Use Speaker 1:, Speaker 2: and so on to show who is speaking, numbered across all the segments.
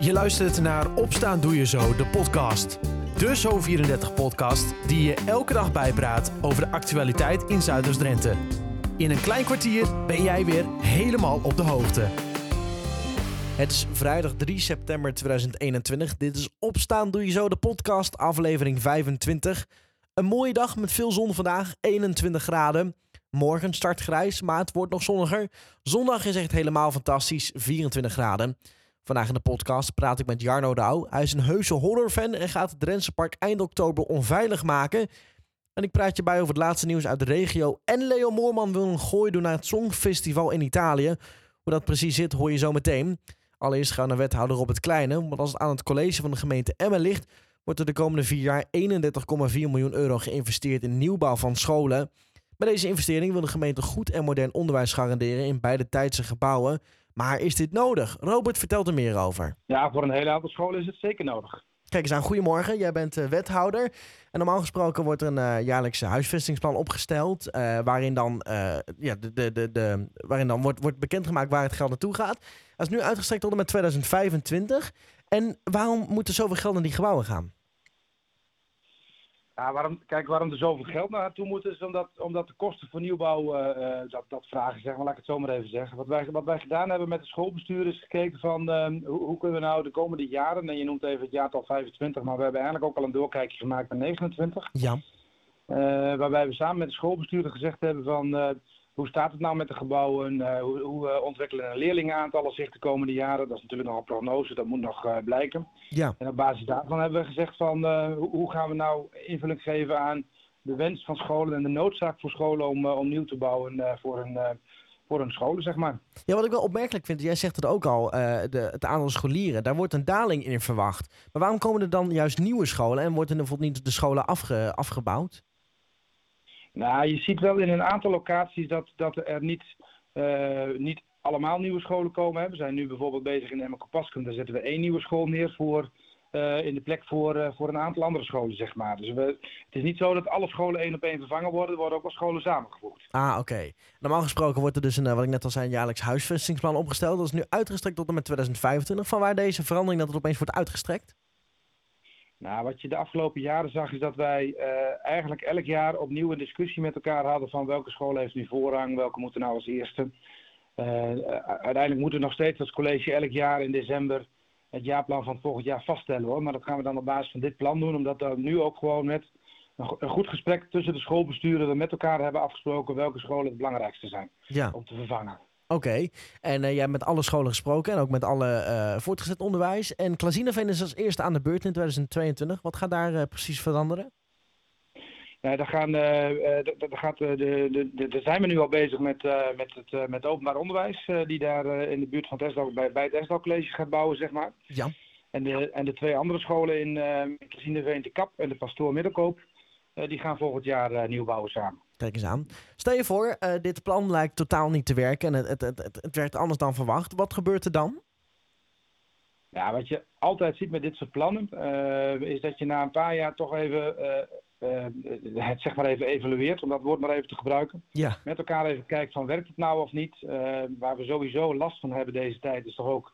Speaker 1: Je luistert naar Opstaan Doe Je Zo, de podcast. De Zo34-podcast die je elke dag bijpraat over de actualiteit in Zuiders-Drenthe. In een klein kwartier ben jij weer helemaal op de hoogte. Het is vrijdag 3 september 2021. Dit is Opstaan Doe Je Zo, de podcast, aflevering 25. Een mooie dag met veel zon vandaag, 21 graden. Morgen start grijs, maar het wordt nog zonniger. Zondag is echt helemaal fantastisch, 24 graden. Vandaag in de podcast praat ik met Jarno Douw. Hij is een heuse horrorfan en gaat het Drentse Park eind oktober onveilig maken. En ik praat je bij over het laatste nieuws uit de regio. En Leo Moorman wil een gooi doen naar het Songfestival in Italië. Hoe dat precies zit, hoor je zo meteen. Allereerst gaan naar wethouder het Kleine. Want als het aan het college van de gemeente Emmen ligt, wordt er de komende vier jaar 31,4 miljoen euro geïnvesteerd in nieuwbouw van scholen. Bij deze investering wil de gemeente goed en modern onderwijs garanderen in beide tijdse gebouwen. Maar is dit nodig? Robert vertelt er meer over.
Speaker 2: Ja, voor een hele aantal scholen is het zeker nodig.
Speaker 1: Kijk eens aan, goedemorgen. Jij bent uh, wethouder. En normaal gesproken wordt er een uh, jaarlijkse huisvestingsplan opgesteld. Uh, waarin dan, ja, de, de, de, de, waarin dan wordt, wordt bekendgemaakt waar het geld naartoe gaat. Dat is nu uitgestrekt tot en met 2025. En waarom moet er zoveel geld naar die gebouwen gaan?
Speaker 2: Ja, waarom, kijk, waarom er zoveel geld naartoe moet is omdat, omdat de kosten voor nieuwbouw, uh, dat, dat vragen, zeg maar, laat ik het zo maar even zeggen. Wat wij, wat wij gedaan hebben met de schoolbestuur is gekeken van uh, hoe, hoe, kunnen we nou de komende jaren, en je noemt even het jaartal 25, maar we hebben eigenlijk ook al een doorkijkje gemaakt naar 29.
Speaker 1: Ja.
Speaker 2: Uh, waarbij we samen met de schoolbestuurder gezegd hebben van hoe staat het nou met de gebouwen? Uh, hoe, hoe uh, ontwikkelen leerlingenaantallen zich de komende jaren? Dat is natuurlijk nog een prognose, dat moet nog uh, blijken.
Speaker 1: Ja.
Speaker 2: En op basis daarvan hebben we gezegd van hoe, hoe, gaan we nou invulling geven aan de wens van scholen en de noodzaak voor scholen om, om nieuw te bouwen voor een voor hun scholen, zeg maar.
Speaker 1: Ja, wat ik wel opmerkelijk vind, jij zegt het ook al, de, het aantal scholieren, daar wordt een daling in verwacht. Maar waarom komen er dan juist nieuwe scholen en worden er bijvoorbeeld niet de scholen afge, afgebouwd?
Speaker 2: Nou, je ziet wel in een aantal locaties dat, dat er niet, uh, niet allemaal nieuwe scholen komen. We zijn nu bijvoorbeeld bezig in Emmerkopaskum. Daar zetten we één nieuwe school neer voor, uh, in de plek voor, uh, voor een aantal andere scholen, zeg maar. Dus we, het is niet zo dat alle scholen één op één vervangen worden. Er worden ook wel scholen samengevoegd.
Speaker 1: Ah, oké. Normaal gesproken wordt er dus een, wat ik net al zei, een jaarlijks huisvestingsplan opgesteld. Dat is nu uitgestrekt tot en met 2025. Van waar deze verandering dat het opeens wordt uitgestrekt?
Speaker 2: Nou, wat je de afgelopen jaren zag is dat wij uh, eigenlijk elk jaar opnieuw een discussie met elkaar hadden van welke school heeft nu voorrang, welke moeten nou als eerste. Uh, uiteindelijk moeten we nog steeds als college elk jaar in december het jaarplan van het volgend jaar vaststellen hoor. Maar dat gaan we dan op basis van dit plan doen, omdat we nu ook gewoon met een goed gesprek tussen de schoolbesturen we met elkaar hebben afgesproken welke scholen het belangrijkste zijn
Speaker 1: ja.
Speaker 2: om te vervangen.
Speaker 1: Oké, okay. en uh, jij hebt met alle scholen gesproken en ook met alle uh, voortgezet onderwijs. En Klazineveen is als eerste aan de beurt in 2022. Wat gaat daar uh, precies veranderen?
Speaker 2: Ja, daar, gaan, daar, gaat, de, de, de, zijn we nu al bezig met, met, het, met openbaar onderwijs. die daar in de buurt van het Esdal, bij, bij het Esdal College gaat bouwen, zeg maar.
Speaker 1: Ja.
Speaker 2: En de, en de twee andere scholen in uh, Klazineveen, de Kap en de Pastoor Middelkoop. die gaan volgend jaar nieuw bouwen samen.
Speaker 1: Kijk eens aan. Stel je voor, uh, dit plan lijkt totaal niet te werken en het, het, het, het, werkt anders dan verwacht. Wat gebeurt er dan?
Speaker 2: Ja, wat je altijd ziet met dit soort plannen, uh, is dat je na een paar jaar toch even uh, het zeg maar even evalueert, om dat woord maar even te gebruiken.
Speaker 1: Ja.
Speaker 2: Met elkaar even kijkt van werkt het nou of niet. waar we sowieso last van hebben deze tijd is toch ook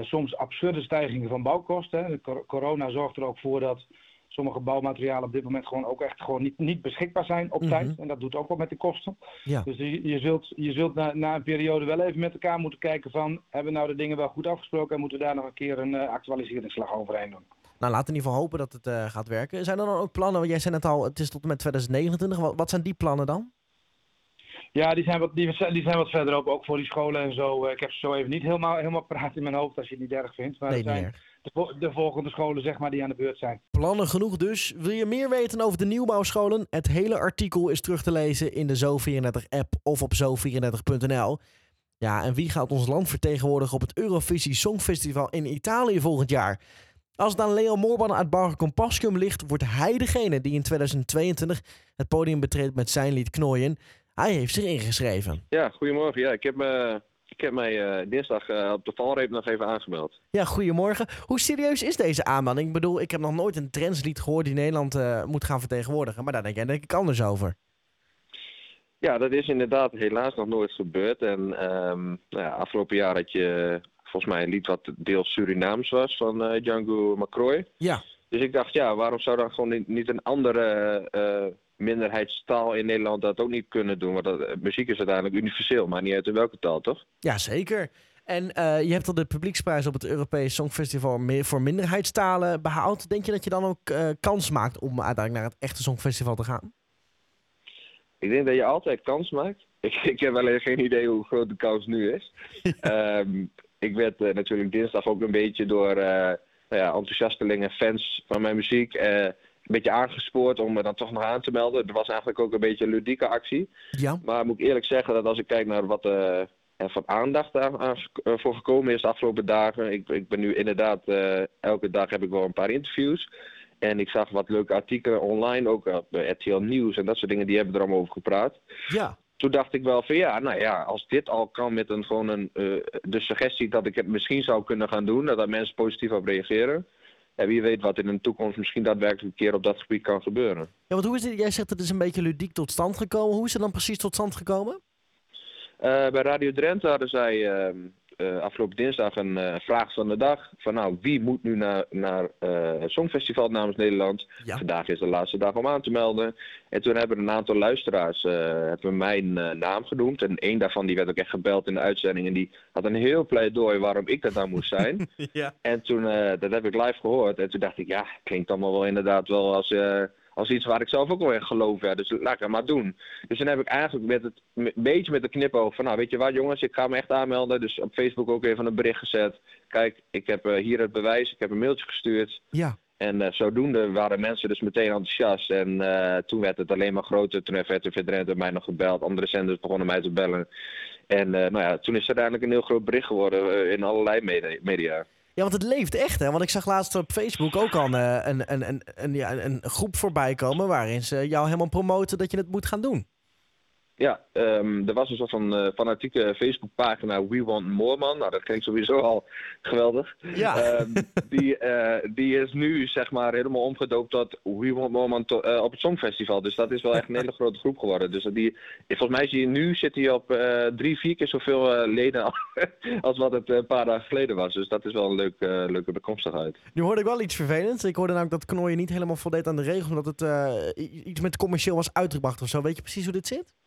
Speaker 2: soms absurde stijgingen van bouwkosten. Hè. De corona zorgt er ook voor dat sommige bouwmaterialen op dit moment gewoon ook echt gewoon niet, niet beschikbaar zijn op
Speaker 1: Mhm.
Speaker 2: tijd. En dat doet ook wat met de kosten.
Speaker 1: Ja.
Speaker 2: Dus je, je zult, je zult na, na een periode wel even met elkaar moeten kijken van... hebben we nou de dingen wel goed afgesproken... en moeten we daar nog een keer een uh, actualiseringsslag overheen doen.
Speaker 1: Nou, laten we in ieder geval hopen dat het uh, gaat werken. Zijn er dan ook plannen, want jij zei net al, het is tot en met 2029. Wat, wat zijn die plannen dan?
Speaker 2: Ja, die zijn, wat, die, die zijn wat verderop, ook voor die scholen en zo. Uh, ik heb ze zo even niet helemaal, helemaal praat in mijn hoofd als je het niet erg vindt. Maar
Speaker 1: nee,
Speaker 2: zijn
Speaker 1: niet erg.
Speaker 2: De, de, volgende scholen zeg maar, die aan de beurt zijn.
Speaker 1: Plannen genoeg dus. Wil je meer weten over de nieuwbouwscholen? Het hele artikel is terug te lezen in de Zo34-app of op zo34.nl. Ja, en wie gaat ons land vertegenwoordigen op het Eurovisie Songfestival in Italië volgend jaar? Als het aan Leo Morban uit Barge Compascum ligt, wordt hij degene die in 2022 het podium betreedt met zijn lied Knooien. Hij heeft zich ingeschreven.
Speaker 3: Ja, goedemorgen. Ja, ik heb, me, ik heb mij uh, dinsdag uh, op de valreep nog even aangemeld.
Speaker 1: Ja, goedemorgen. Hoe serieus is deze aanmelding? Ik bedoel, ik heb nog nooit een trendslied gehoord die Nederland uh, moet gaan vertegenwoordigen. Maar daar denk jij denk ik anders over.
Speaker 3: Ja, dat is inderdaad helaas nog nooit gebeurd. En um, nou ja, afgelopen jaar had je volgens mij een lied wat deels Surinaams was van eh, Django McCroy.
Speaker 1: Ja.
Speaker 3: Dus ik dacht, ja, waarom zou dan gewoon niet, niet een andere eh, minderheidstaal in Nederland dat ook niet kunnen doen? Want dat, eh, muziek is uiteindelijk universeel, maar niet uit in welke taal, toch?
Speaker 1: Ja, zeker. En eh, je hebt al de publieksprijs op het Europees Songfestival voor minderheidstalen behaald. Denk je dat je dan ook eh, kans maakt om uiteindelijk naar het echte Songfestival te gaan?
Speaker 3: Ik denk dat je altijd kans maakt. Ik, ik heb alleen geen idee hoe groot de kans nu is. Ehm, ik werd natuurlijk dinsdag ook een beetje door nou ja, enthousiastelingen, fans van mijn muziek, beetje aangespoord om me dan toch nog aan te melden. Er was eigenlijk ook een beetje een ludieke actie.
Speaker 1: Ja.
Speaker 3: Maar moet ik eerlijk zeggen dat als ik kijk naar wat eh, er van aandacht aan, aan- eh, voor gekomen is de afgelopen dagen. Ik, ik ben nu inderdaad, eh, elke dag heb ik wel een paar interviews. En ik zag wat leuke artikelen online, ook op RTL Nieuws en dat soort dingen, die hebben er allemaal over gepraat
Speaker 1: Ja.
Speaker 3: toen dacht ik wel van ja, nou ja, als dit al kan met een gewoon een, de suggestie dat ik het misschien zou kunnen gaan doen, dat daar mensen positief op reageren. En wie weet wat in de toekomst misschien daadwerkelijk een keer op dat gebied kan gebeuren.
Speaker 1: Ja, want hoe is het? Jij zegt het is een beetje ludiek tot stand gekomen. Hoe is het dan precies tot stand gekomen?
Speaker 3: Eh, bij Radio Drenthe hadden zij ehm, eh, afgelopen dinsdag een eh, vraag van de dag. Van nou, wie moet nu naar, naar eh, het Songfestival namens Nederland?
Speaker 1: Ja.
Speaker 3: Vandaag is de laatste dag om aan te melden. En toen hebben een aantal luisteraars eh, hebben mijn eh, naam genoemd. En één daarvan die werd ook echt gebeld in de uitzending. En die had een heel pleidooi waarom ik dat dan moest zijn.
Speaker 1: Ja.
Speaker 3: en toen, eh, dat heb ik live gehoord. En toen dacht ik, ja, klinkt allemaal wel inderdaad wel als, eh, als iets waar ik zelf ook wel in geloof. Ja. Dus laat ik dat maar doen. Dus toen heb ik eigenlijk met het, een beetje met de knipoog van, nou weet je wat jongens, ik ga me echt aanmelden. Dus op Facebook ook even een bericht gezet. Kijk, ik heb eh, hier het bewijs. Ik heb een mailtje gestuurd.
Speaker 1: Ja.
Speaker 3: En eh, zodoende waren mensen dus meteen enthousiast. En eh, toen werd het alleen maar groter. Toen heeft RTV Drenthe mij nog gebeld. Andere zenders begonnen mij te bellen. En nou ja, toen is het uiteindelijk een heel groot bericht geworden in allerlei medi- media.
Speaker 1: Ja, want het leeft echt, hè? Want ik zag laatst op Facebook ook al eh, een, een, een, een, ja, een groep voorbij komen waarin ze jou helemaal promoten dat je het moet gaan doen.
Speaker 3: Ja, ehm, er was een soort van eh, fanatieke Facebookpagina We Want More Man. Nou, dat klinkt sowieso al geweldig.
Speaker 1: Ja.
Speaker 3: Ehm, die, eh, die is nu zeg maar helemaal omgedoopt tot We Want More Man to- eh, op het Songfestival. Dus dat is wel echt een hele grote groep geworden. Dus die, volgens mij zie je nu zit hij op drie, vier keer zoveel leden al- als wat het een paar dagen geleden was. Dus dat is wel een leuk, leuke bekomstigheid.
Speaker 1: Nu hoorde ik wel iets vervelends. Ik hoorde namelijk dat Knooi niet helemaal voldeed aan de regels, omdat het iets met commercieel was uitgebracht of zo. Weet je precies hoe dit zit?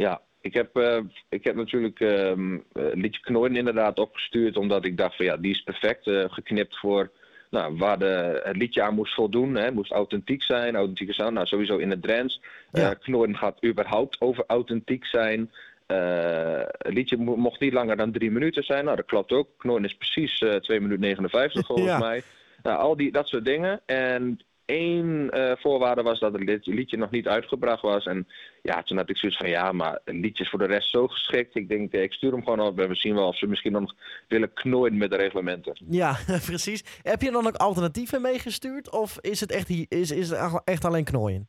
Speaker 3: Ja, ik heb, eh, ik heb natuurlijk ehm eh, liedje Knooien inderdaad opgestuurd, omdat ik dacht van ja, die is perfect eh, geknipt voor nou, waar de, het liedje aan moest voldoen. Hè. Het moest authentiek zijn, authentieke sound. Nou, sowieso in het Drents.
Speaker 1: Ja.
Speaker 3: Knooien gaat überhaupt over authentiek zijn. Het liedje mo- mocht niet langer dan drie minuten zijn. Nou, dat klopt ook. Knooien is precies eh 2 minuten 59 volgens
Speaker 1: Ja.
Speaker 3: mij. Nou, al die, dat soort dingen. En één eh, voorwaarde was dat het lied- liedje nog niet uitgebracht was. En ja, toen had ik zoiets van, ja, maar een liedje is voor de rest zo geschikt. Ik denk, eh, ik stuur hem gewoon op en we zien wel of ze misschien nog willen knooien met de reglementen.
Speaker 1: Ja, precies. Heb je dan ook alternatieven meegestuurd? Of is het echt, is, is het echt alleen knooien?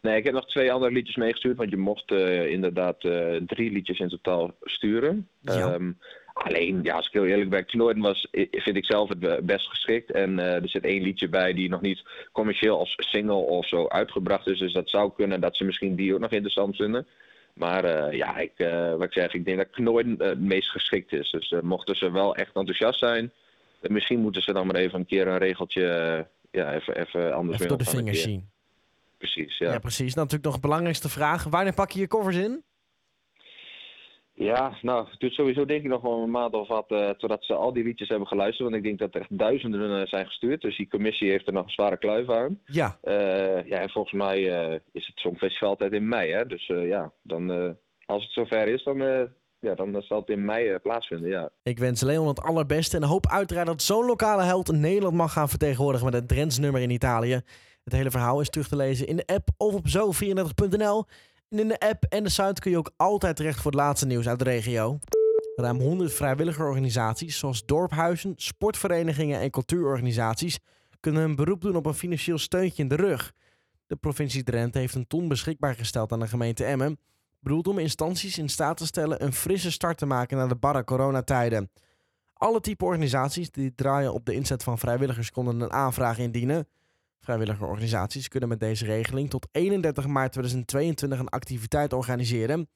Speaker 3: Nee, ik heb nog twee andere liedjes meegestuurd, want je mocht eh, inderdaad drie liedjes in totaal sturen.
Speaker 1: Ja.
Speaker 3: Ehm, alleen, ja, als ik heel eerlijk ben, knooien was, i- vind ik zelf het be- best geschikt. En eh, er zit één liedje bij die nog niet commercieel als single of zo uitgebracht is. Dus dat zou kunnen dat ze misschien die ook nog interessant vinden. Maar eh, ja, ik, eh, wat ik zeg, ik denk dat knooien eh, het meest geschikt is. Dus eh, mochten ze wel echt enthousiast zijn, eh, misschien moeten ze dan maar even een keer een regeltje, eh, ja, even, even anders
Speaker 1: Even door de vingers zien.
Speaker 3: Precies,
Speaker 1: Ja.
Speaker 3: ja.
Speaker 1: precies. Dan natuurlijk nog de belangrijkste vraag. Wanneer pak je je covers in?
Speaker 3: Ja, nou, het duurt sowieso denk ik nog wel een maand of wat eh, totdat ze al die liedjes hebben geluisterd. Want ik denk dat er echt duizenden eh, zijn gestuurd. Dus die commissie heeft er nog een zware kluif aan.
Speaker 1: Ja.
Speaker 3: Eh, ja, en volgens mij is het Songfestival altijd in mei, hè. Dus ja, dan, als het zover is, dan, ja, dan zal het in mei plaatsvinden, ja.
Speaker 1: Ik wens Leon het allerbeste en hoop uiteraard dat zo'n lokale held Nederland mag gaan vertegenwoordigen met het Drents nummer in Italië. Het hele verhaal is terug te lezen in de app of op zo34.nl. En in de app en de site kun je ook altijd terecht voor het laatste nieuws uit de regio. Ruim 100 vrijwilligerorganisaties zoals dorphuizen, sportverenigingen en cultuurorganisaties kunnen een beroep doen op een financieel steuntje in de rug. De provincie Drenthe heeft een ton beschikbaar gesteld aan de gemeente Emmen bedoeld om instanties in staat te stellen een frisse start te maken na de barre coronatijden. Alle type organisaties die draaien op de inzet van vrijwilligers konden een aanvraag indienen. Vrijwilligerorganisaties kunnen met deze regeling tot 31 maart 2022 een activiteit organiseren.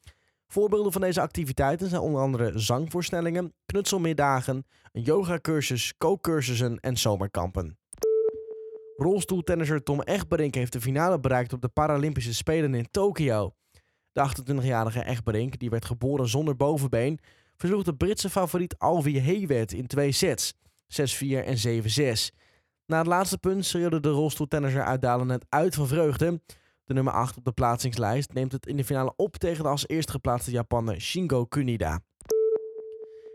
Speaker 1: Voorbeelden van deze activiteiten zijn onder andere zangvoorstellingen, knutselmiddagen, een yogacursus, kookcursussen en zomerkampen. Rolstoeltennisser Tom Egberink heeft de finale bereikt op de Paralympische Spelen in Tokio. De 28-jarige Egberink, die werd geboren zonder bovenbeen, versloeg de Britse favoriet Alvi Heywet in twee sets, 6-4 en 7-6. Na het laatste punt schreeuwde de rolstoeltennisser uitdalen het uit van vreugde. De nummer 8 op de plaatsingslijst neemt het in de finale op tegen de als eerste geplaatste Japaner Shingo Kunida.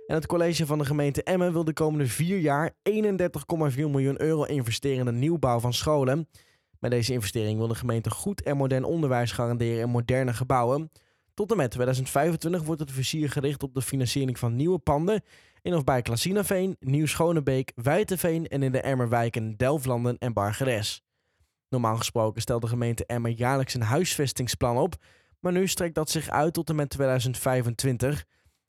Speaker 1: En het college van de gemeente Emmen wil de komende vier jaar 31,4 miljoen euro investeren in de nieuwbouw van scholen. Met deze investering wil de gemeente goed en modern onderwijs garanderen in moderne gebouwen. Tot en met 2025 wordt het vizier gericht op de financiering van nieuwe panden in of bij Klasinaveen, Nieuw-Schonebeek, Wijteveen en in de Emmerwijken Delflanden en Bargeres. Normaal gesproken stelt de gemeente Emmer jaarlijks een huisvestingsplan op, maar nu strekt dat zich uit tot en met 2025.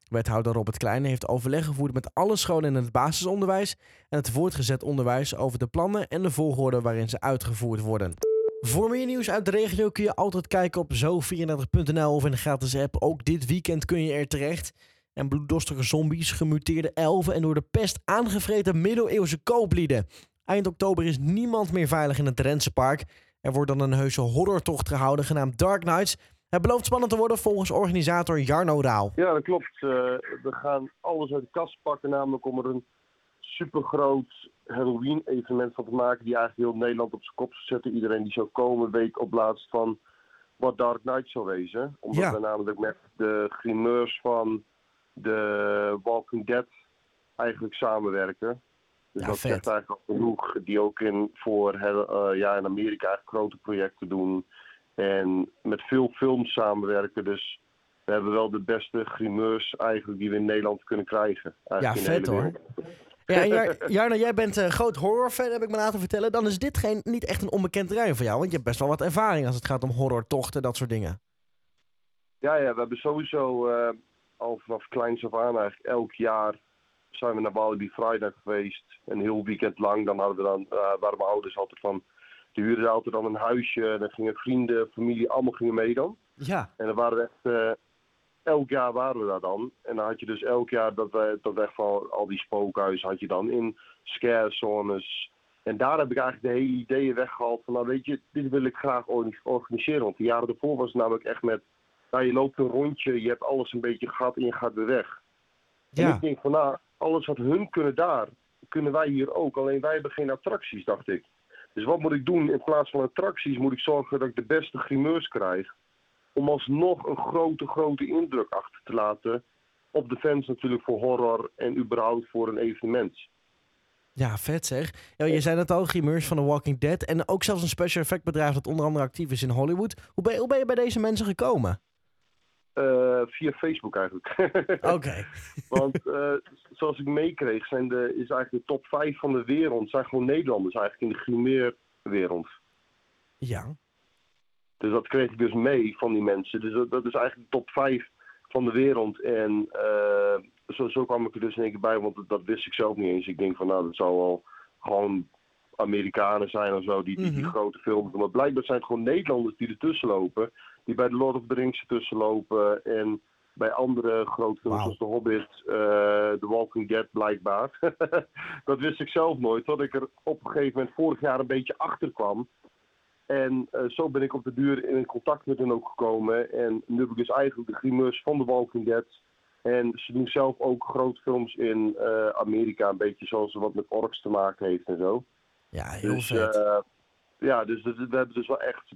Speaker 1: Wethouder Robert Kleine heeft overleg gevoerd met alle scholen in het basisonderwijs en het voortgezet onderwijs over de plannen en de volgorde waarin ze uitgevoerd worden. Voor meer nieuws uit de regio kun je altijd kijken op zo34.nl of in de gratis app. Ook dit weekend kun je er terecht. En bloeddorstige zombies, gemuteerde elfen en door de pest aangevreten middeleeuwse kooplieden. Eind oktober is niemand meer veilig in het Drentse Park. Er wordt dan een heuse horrortocht gehouden genaamd Dark Nights. Het belooft spannend te worden volgens organisator Jarno Raal.
Speaker 4: Ja, dat klopt. Uh, we gaan alles uit de kast pakken, namelijk om er een supergroot Halloween-evenement van te maken. Die eigenlijk heel Nederland op zijn kop zou zetten. Iedereen die zou komen weet op laatst van wat Dark Knight zou wezen. Omdat
Speaker 1: Ja.
Speaker 4: we namelijk met de grimeurs van de Walking Dead eigenlijk samenwerken. Dus
Speaker 1: Ja,
Speaker 4: dat
Speaker 1: vet.
Speaker 4: zegt eigenlijk al genoeg. Die ook in, voor eh, ja, in Amerika grote projecten doen. En met veel films samenwerken. Dus we hebben wel de beste grimeurs eigenlijk die we in Nederland kunnen krijgen.
Speaker 1: Ja, vet, hoor.
Speaker 4: wereld.
Speaker 1: Ja, Jar- Jarno, jij bent een groot horrorfan, heb ik me laten vertellen. Dan is dit geen, niet echt een onbekend terrein voor jou, want je hebt best wel wat ervaring als het gaat om horrortochten, dat soort dingen.
Speaker 4: Ja, ja, we hebben sowieso eh, al vanaf kleins af aan eigenlijk elk jaar zijn we naar Walibi Friday geweest. Een heel weekend lang. Dan hadden we dan, eh, waren mijn ouders altijd van, die huurden altijd dan een huisje. Dan gingen vrienden, familie, allemaal gingen mee dan.
Speaker 1: Ja.
Speaker 4: En dan waren we echt, eh, elk jaar waren we daar dan. En dan had je dus elk jaar dat we, dat echt van al die spookhuizen had je dan in scare zones. En daar heb ik eigenlijk de hele ideeën weggehaald van, nou weet je, dit wil ik graag orga- organiseren. Want de jaren ervoor was het namelijk echt met, nou je loopt een rondje, je hebt alles een beetje gehad en je gaat weer weg. En ik denk van, nou, alles wat hun kunnen daar, kunnen wij hier ook. Alleen wij hebben geen attracties, dacht ik. Dus wat moet ik doen? In plaats van attracties moet ik zorgen dat ik de beste grimeurs krijg. Om alsnog een grote, grote indruk achter te laten. Op de fans natuurlijk voor horror en überhaupt voor een evenement.
Speaker 1: Ja, vet zeg. Ja, je zei het al, grimeurs van The Walking Dead. En ook zelfs een special effect bedrijf dat onder andere actief is in Hollywood. Hoe ben, hoe ben je bij deze mensen gekomen?
Speaker 4: Eh, via Facebook eigenlijk.
Speaker 1: Oké.
Speaker 4: Want eh, zoals ik meekreeg, zijn de, is eigenlijk de top 5 van de wereld. zijn gewoon Nederlanders eigenlijk in de grimeerwereld.
Speaker 1: Ja.
Speaker 4: Dus dat kreeg ik dus mee van die mensen. Dus dat, dat is eigenlijk de top 5 van de wereld. En eh, zo, zo kwam ik er dus in één keer bij, want dat, dat wist ik zelf niet eens. Ik denk van nou, dat zou wel gewoon Amerikanen zijn of zo, die, die, die
Speaker 1: Mhm.
Speaker 4: grote films doen. Maar blijkbaar zijn het gewoon Nederlanders die ertussen lopen. Die bij The Lord of the Rings ertussen lopen. En bij andere grote films zoals The Hobbit, eh The Walking Dead blijkbaar. dat wist ik zelf nooit, tot ik er op een gegeven moment vorig jaar een beetje achter kwam. En eh, zo ben ik op de duur in contact met hen ook gekomen. En nu heb ik dus eigenlijk de grimeurs van The Walking Dead. En ze doen zelf ook grote films in eh, Amerika, een beetje zoals wat met orks te maken heeft en zo.
Speaker 1: Ja, heel
Speaker 4: dus
Speaker 1: vet.
Speaker 4: ja, dus we hebben dus wel echt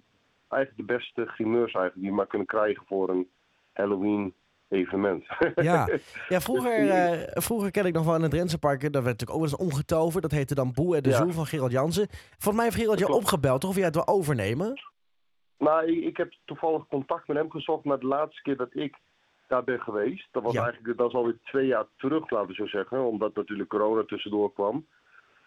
Speaker 4: eigenlijk de beste grimeurs eigenlijk die je maar kunnen krijgen voor een Halloween evenement.
Speaker 1: Ja, ja vroeger, eh, vroeger ken ik nog wel in het Drentse park. Daar werd natuurlijk ook wel eens omgetoverd. Dat heette dan Boe en de
Speaker 4: Ja.
Speaker 1: Zoe van Gerald Jansen. Volgens mij heeft Gerald jou
Speaker 4: Klopt.
Speaker 1: opgebeld, toch? Of jij het wil overnemen?
Speaker 4: Nou, ik, ik heb toevallig contact met hem gezocht, maar de laatste keer dat ik daar ben geweest, dat was
Speaker 1: Ja.
Speaker 4: eigenlijk dat is alweer twee jaar terug, laten we zo zeggen, omdat natuurlijk corona tussendoor kwam.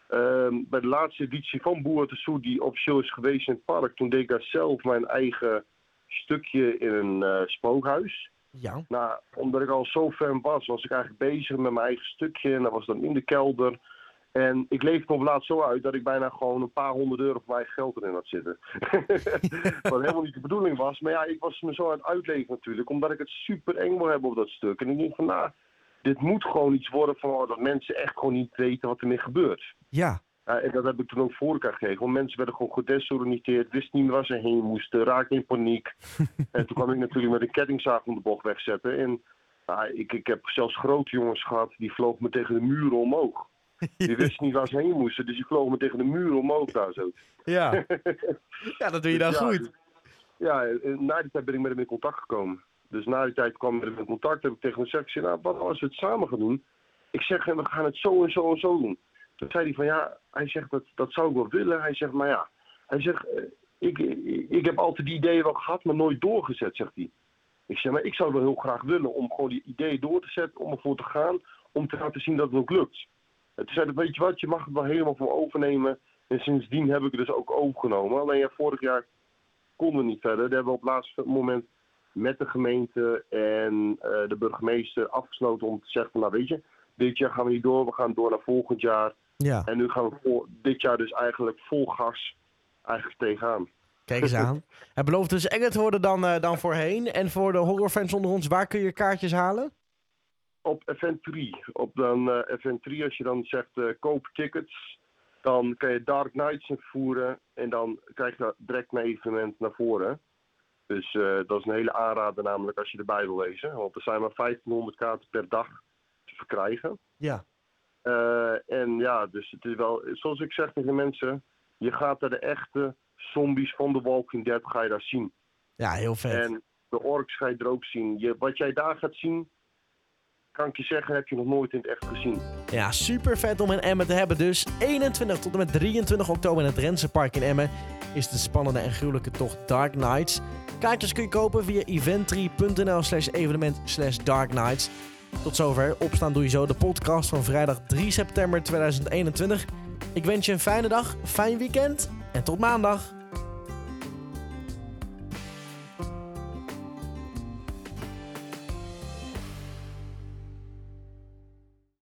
Speaker 4: Ehm, bij de laatste editie van Boer de Soe, die officieel is geweest in het park, toen deed ik daar zelf mijn eigen stukje in een eh, spookhuis.
Speaker 1: Ja.
Speaker 4: Nou, omdat ik al zo fan was, was ik eigenlijk bezig met mijn eigen stukje. En dat was dan in de kelder. En ik leef het op laatst zo uit dat ik bijna gewoon een paar honderd euro van mijn geld erin had zitten. Wat helemaal niet de bedoeling was. Maar ja, ik was me zo aan het uitleven natuurlijk. Omdat ik het super eng wil hebben op dat stuk. En ik denk van nou, dit moet gewoon iets worden van oh, dat mensen echt gewoon niet weten wat ermee gebeurt.
Speaker 1: Ja.
Speaker 4: Ja, en dat heb ik toen ook voor elkaar gekregen. Want mensen werden gewoon gedesoriënteerd, wisten niet waar ze heen moesten, raakten in paniek. en toen kwam ik natuurlijk met een kettingzaag om de bocht wegzetten. En nou, ik, ik heb zelfs grote jongens gehad, die vlogen me tegen de muren omhoog. Die wisten niet waar ze heen moesten, dus die vlogen me tegen de muren omhoog daar zo.
Speaker 1: Ja. ja, dat doe je dan
Speaker 4: Dus ja,
Speaker 1: goed.
Speaker 4: Ja, na die tijd ben ik met hem in contact gekomen. Dus na die tijd kwam ik met hem in contact, heb ik tegen hem gezegd, nou, wat als we het samen gaan doen? Ik zeg, we gaan het zo en zo en zo doen. Toen zei hij van, ja, hij zegt, dat, dat zou ik wel willen. Hij zegt, maar ja, hij zegt, eh, ik, ik, heb altijd die ideeën wel gehad, maar nooit doorgezet, zegt hij. Ik zeg, maar ik zou wel heel graag willen om gewoon die ideeën door te zetten, om ervoor te gaan, om te laten zien dat het ook lukt. En toen zei hij, weet je wat, je mag het wel helemaal voor overnemen. En sindsdien heb ik het dus ook overgenomen. Alleen ja, vorig jaar konden we niet verder. Daar hebben we op het laatste moment met de gemeente en eh, de burgemeester afgesloten om te zeggen van, nou weet je, dit jaar gaan we niet door, we gaan door naar volgend jaar.
Speaker 1: Ja,
Speaker 4: En nu gaan we voor, dit jaar dus eigenlijk vol gas eigenlijk tegenaan.
Speaker 1: kijk eens aan. Het belooft dus enger te worden dan, eh, dan voorheen. En voor de horrorfans onder ons, waar kun je kaartjes halen?
Speaker 4: Op event 3, op dan eh, event 3 als je dan zegt eh, koop tickets, dan kan je Dark Knights invoeren en dan krijg je direct een evenement naar voren. Dus eh, dat is een hele aanrader namelijk als je erbij wil wezen. Want er zijn maar 1500 kaarten per dag te verkrijgen.
Speaker 1: Ja.
Speaker 4: Eh, en ja, dus het is wel, zoals ik zeg tegen mensen, je gaat daar de echte zombies van The Walking Dead ga je daar zien.
Speaker 1: Ja, heel vet.
Speaker 4: En de orks ga je er ook zien. Je, wat jij daar gaat zien, kan ik je zeggen, heb je nog nooit in het echt gezien.
Speaker 1: Ja, super vet om in Emmen te hebben. Dus 21 tot en met 23 oktober in het Drentse Park in Emmen is de spannende en gruwelijke tocht Dark Knights. Kaartjes kun je kopen via eventtree.nl slash evenement slash Dark Knights. Tot zover. Opstaan doe je zo. De podcast van vrijdag 3 september 2021. Ik wens je een fijne dag, fijn weekend en tot maandag.